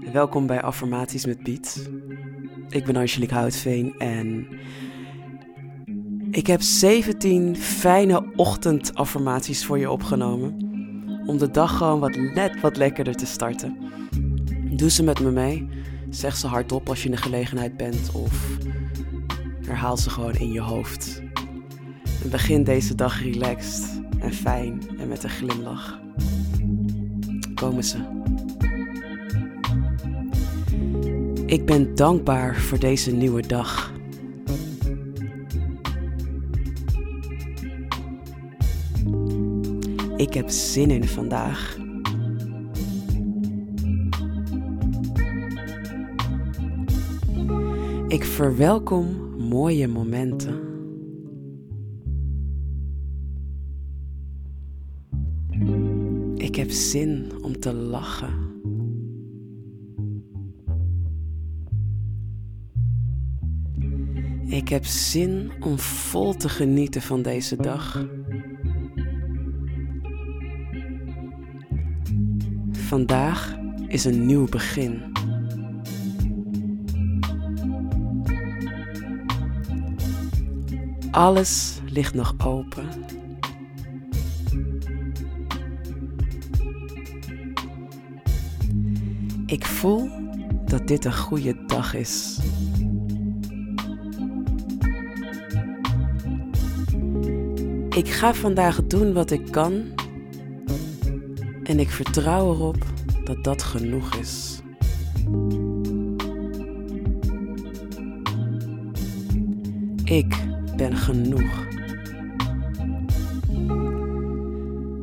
Welkom bij Affirmaties met Piet. Ik ben Angelique Houtveen en ik heb 17 fijne ochtendaffirmaties voor je opgenomen. Om de dag gewoon wat net wat lekkerder te starten. Doe ze met me mee. Zeg ze hardop als je in de gelegenheid bent of herhaal ze gewoon in je hoofd. En begin deze dag relaxed en fijn en met een glimlach. Komen ze. Ik ben dankbaar voor deze nieuwe dag. Ik heb zin in vandaag. Ik verwelkom mooie momenten. Ik heb zin om te lachen. Ik heb zin om vol te genieten van deze dag. Vandaag is een nieuw begin. Alles ligt nog open. Ik voel dat dit een goede dag is. Ik ga vandaag doen wat ik kan en ik vertrouw erop dat dat genoeg is. Ik ben genoeg.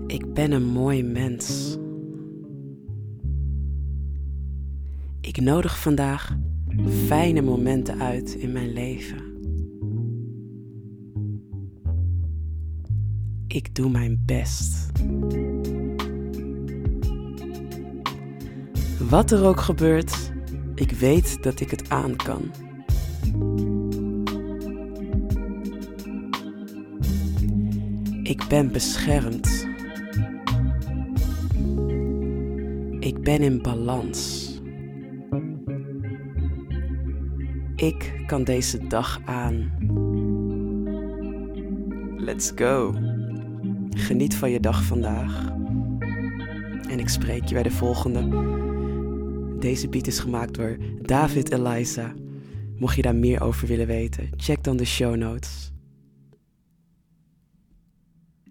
Ik ben een mooi mens. Ik nodig vandaag fijne momenten uit in mijn leven. Ik doe mijn best. Wat er ook gebeurt, ik weet dat ik het aan kan. Ik ben beschermd. Ik ben in balans. Ik kan deze dag aan. Let's go. Geniet van je dag vandaag. En ik spreek je bij de volgende. Deze beat is gemaakt door David Eliza. Mocht je daar meer over willen weten, check dan de show notes.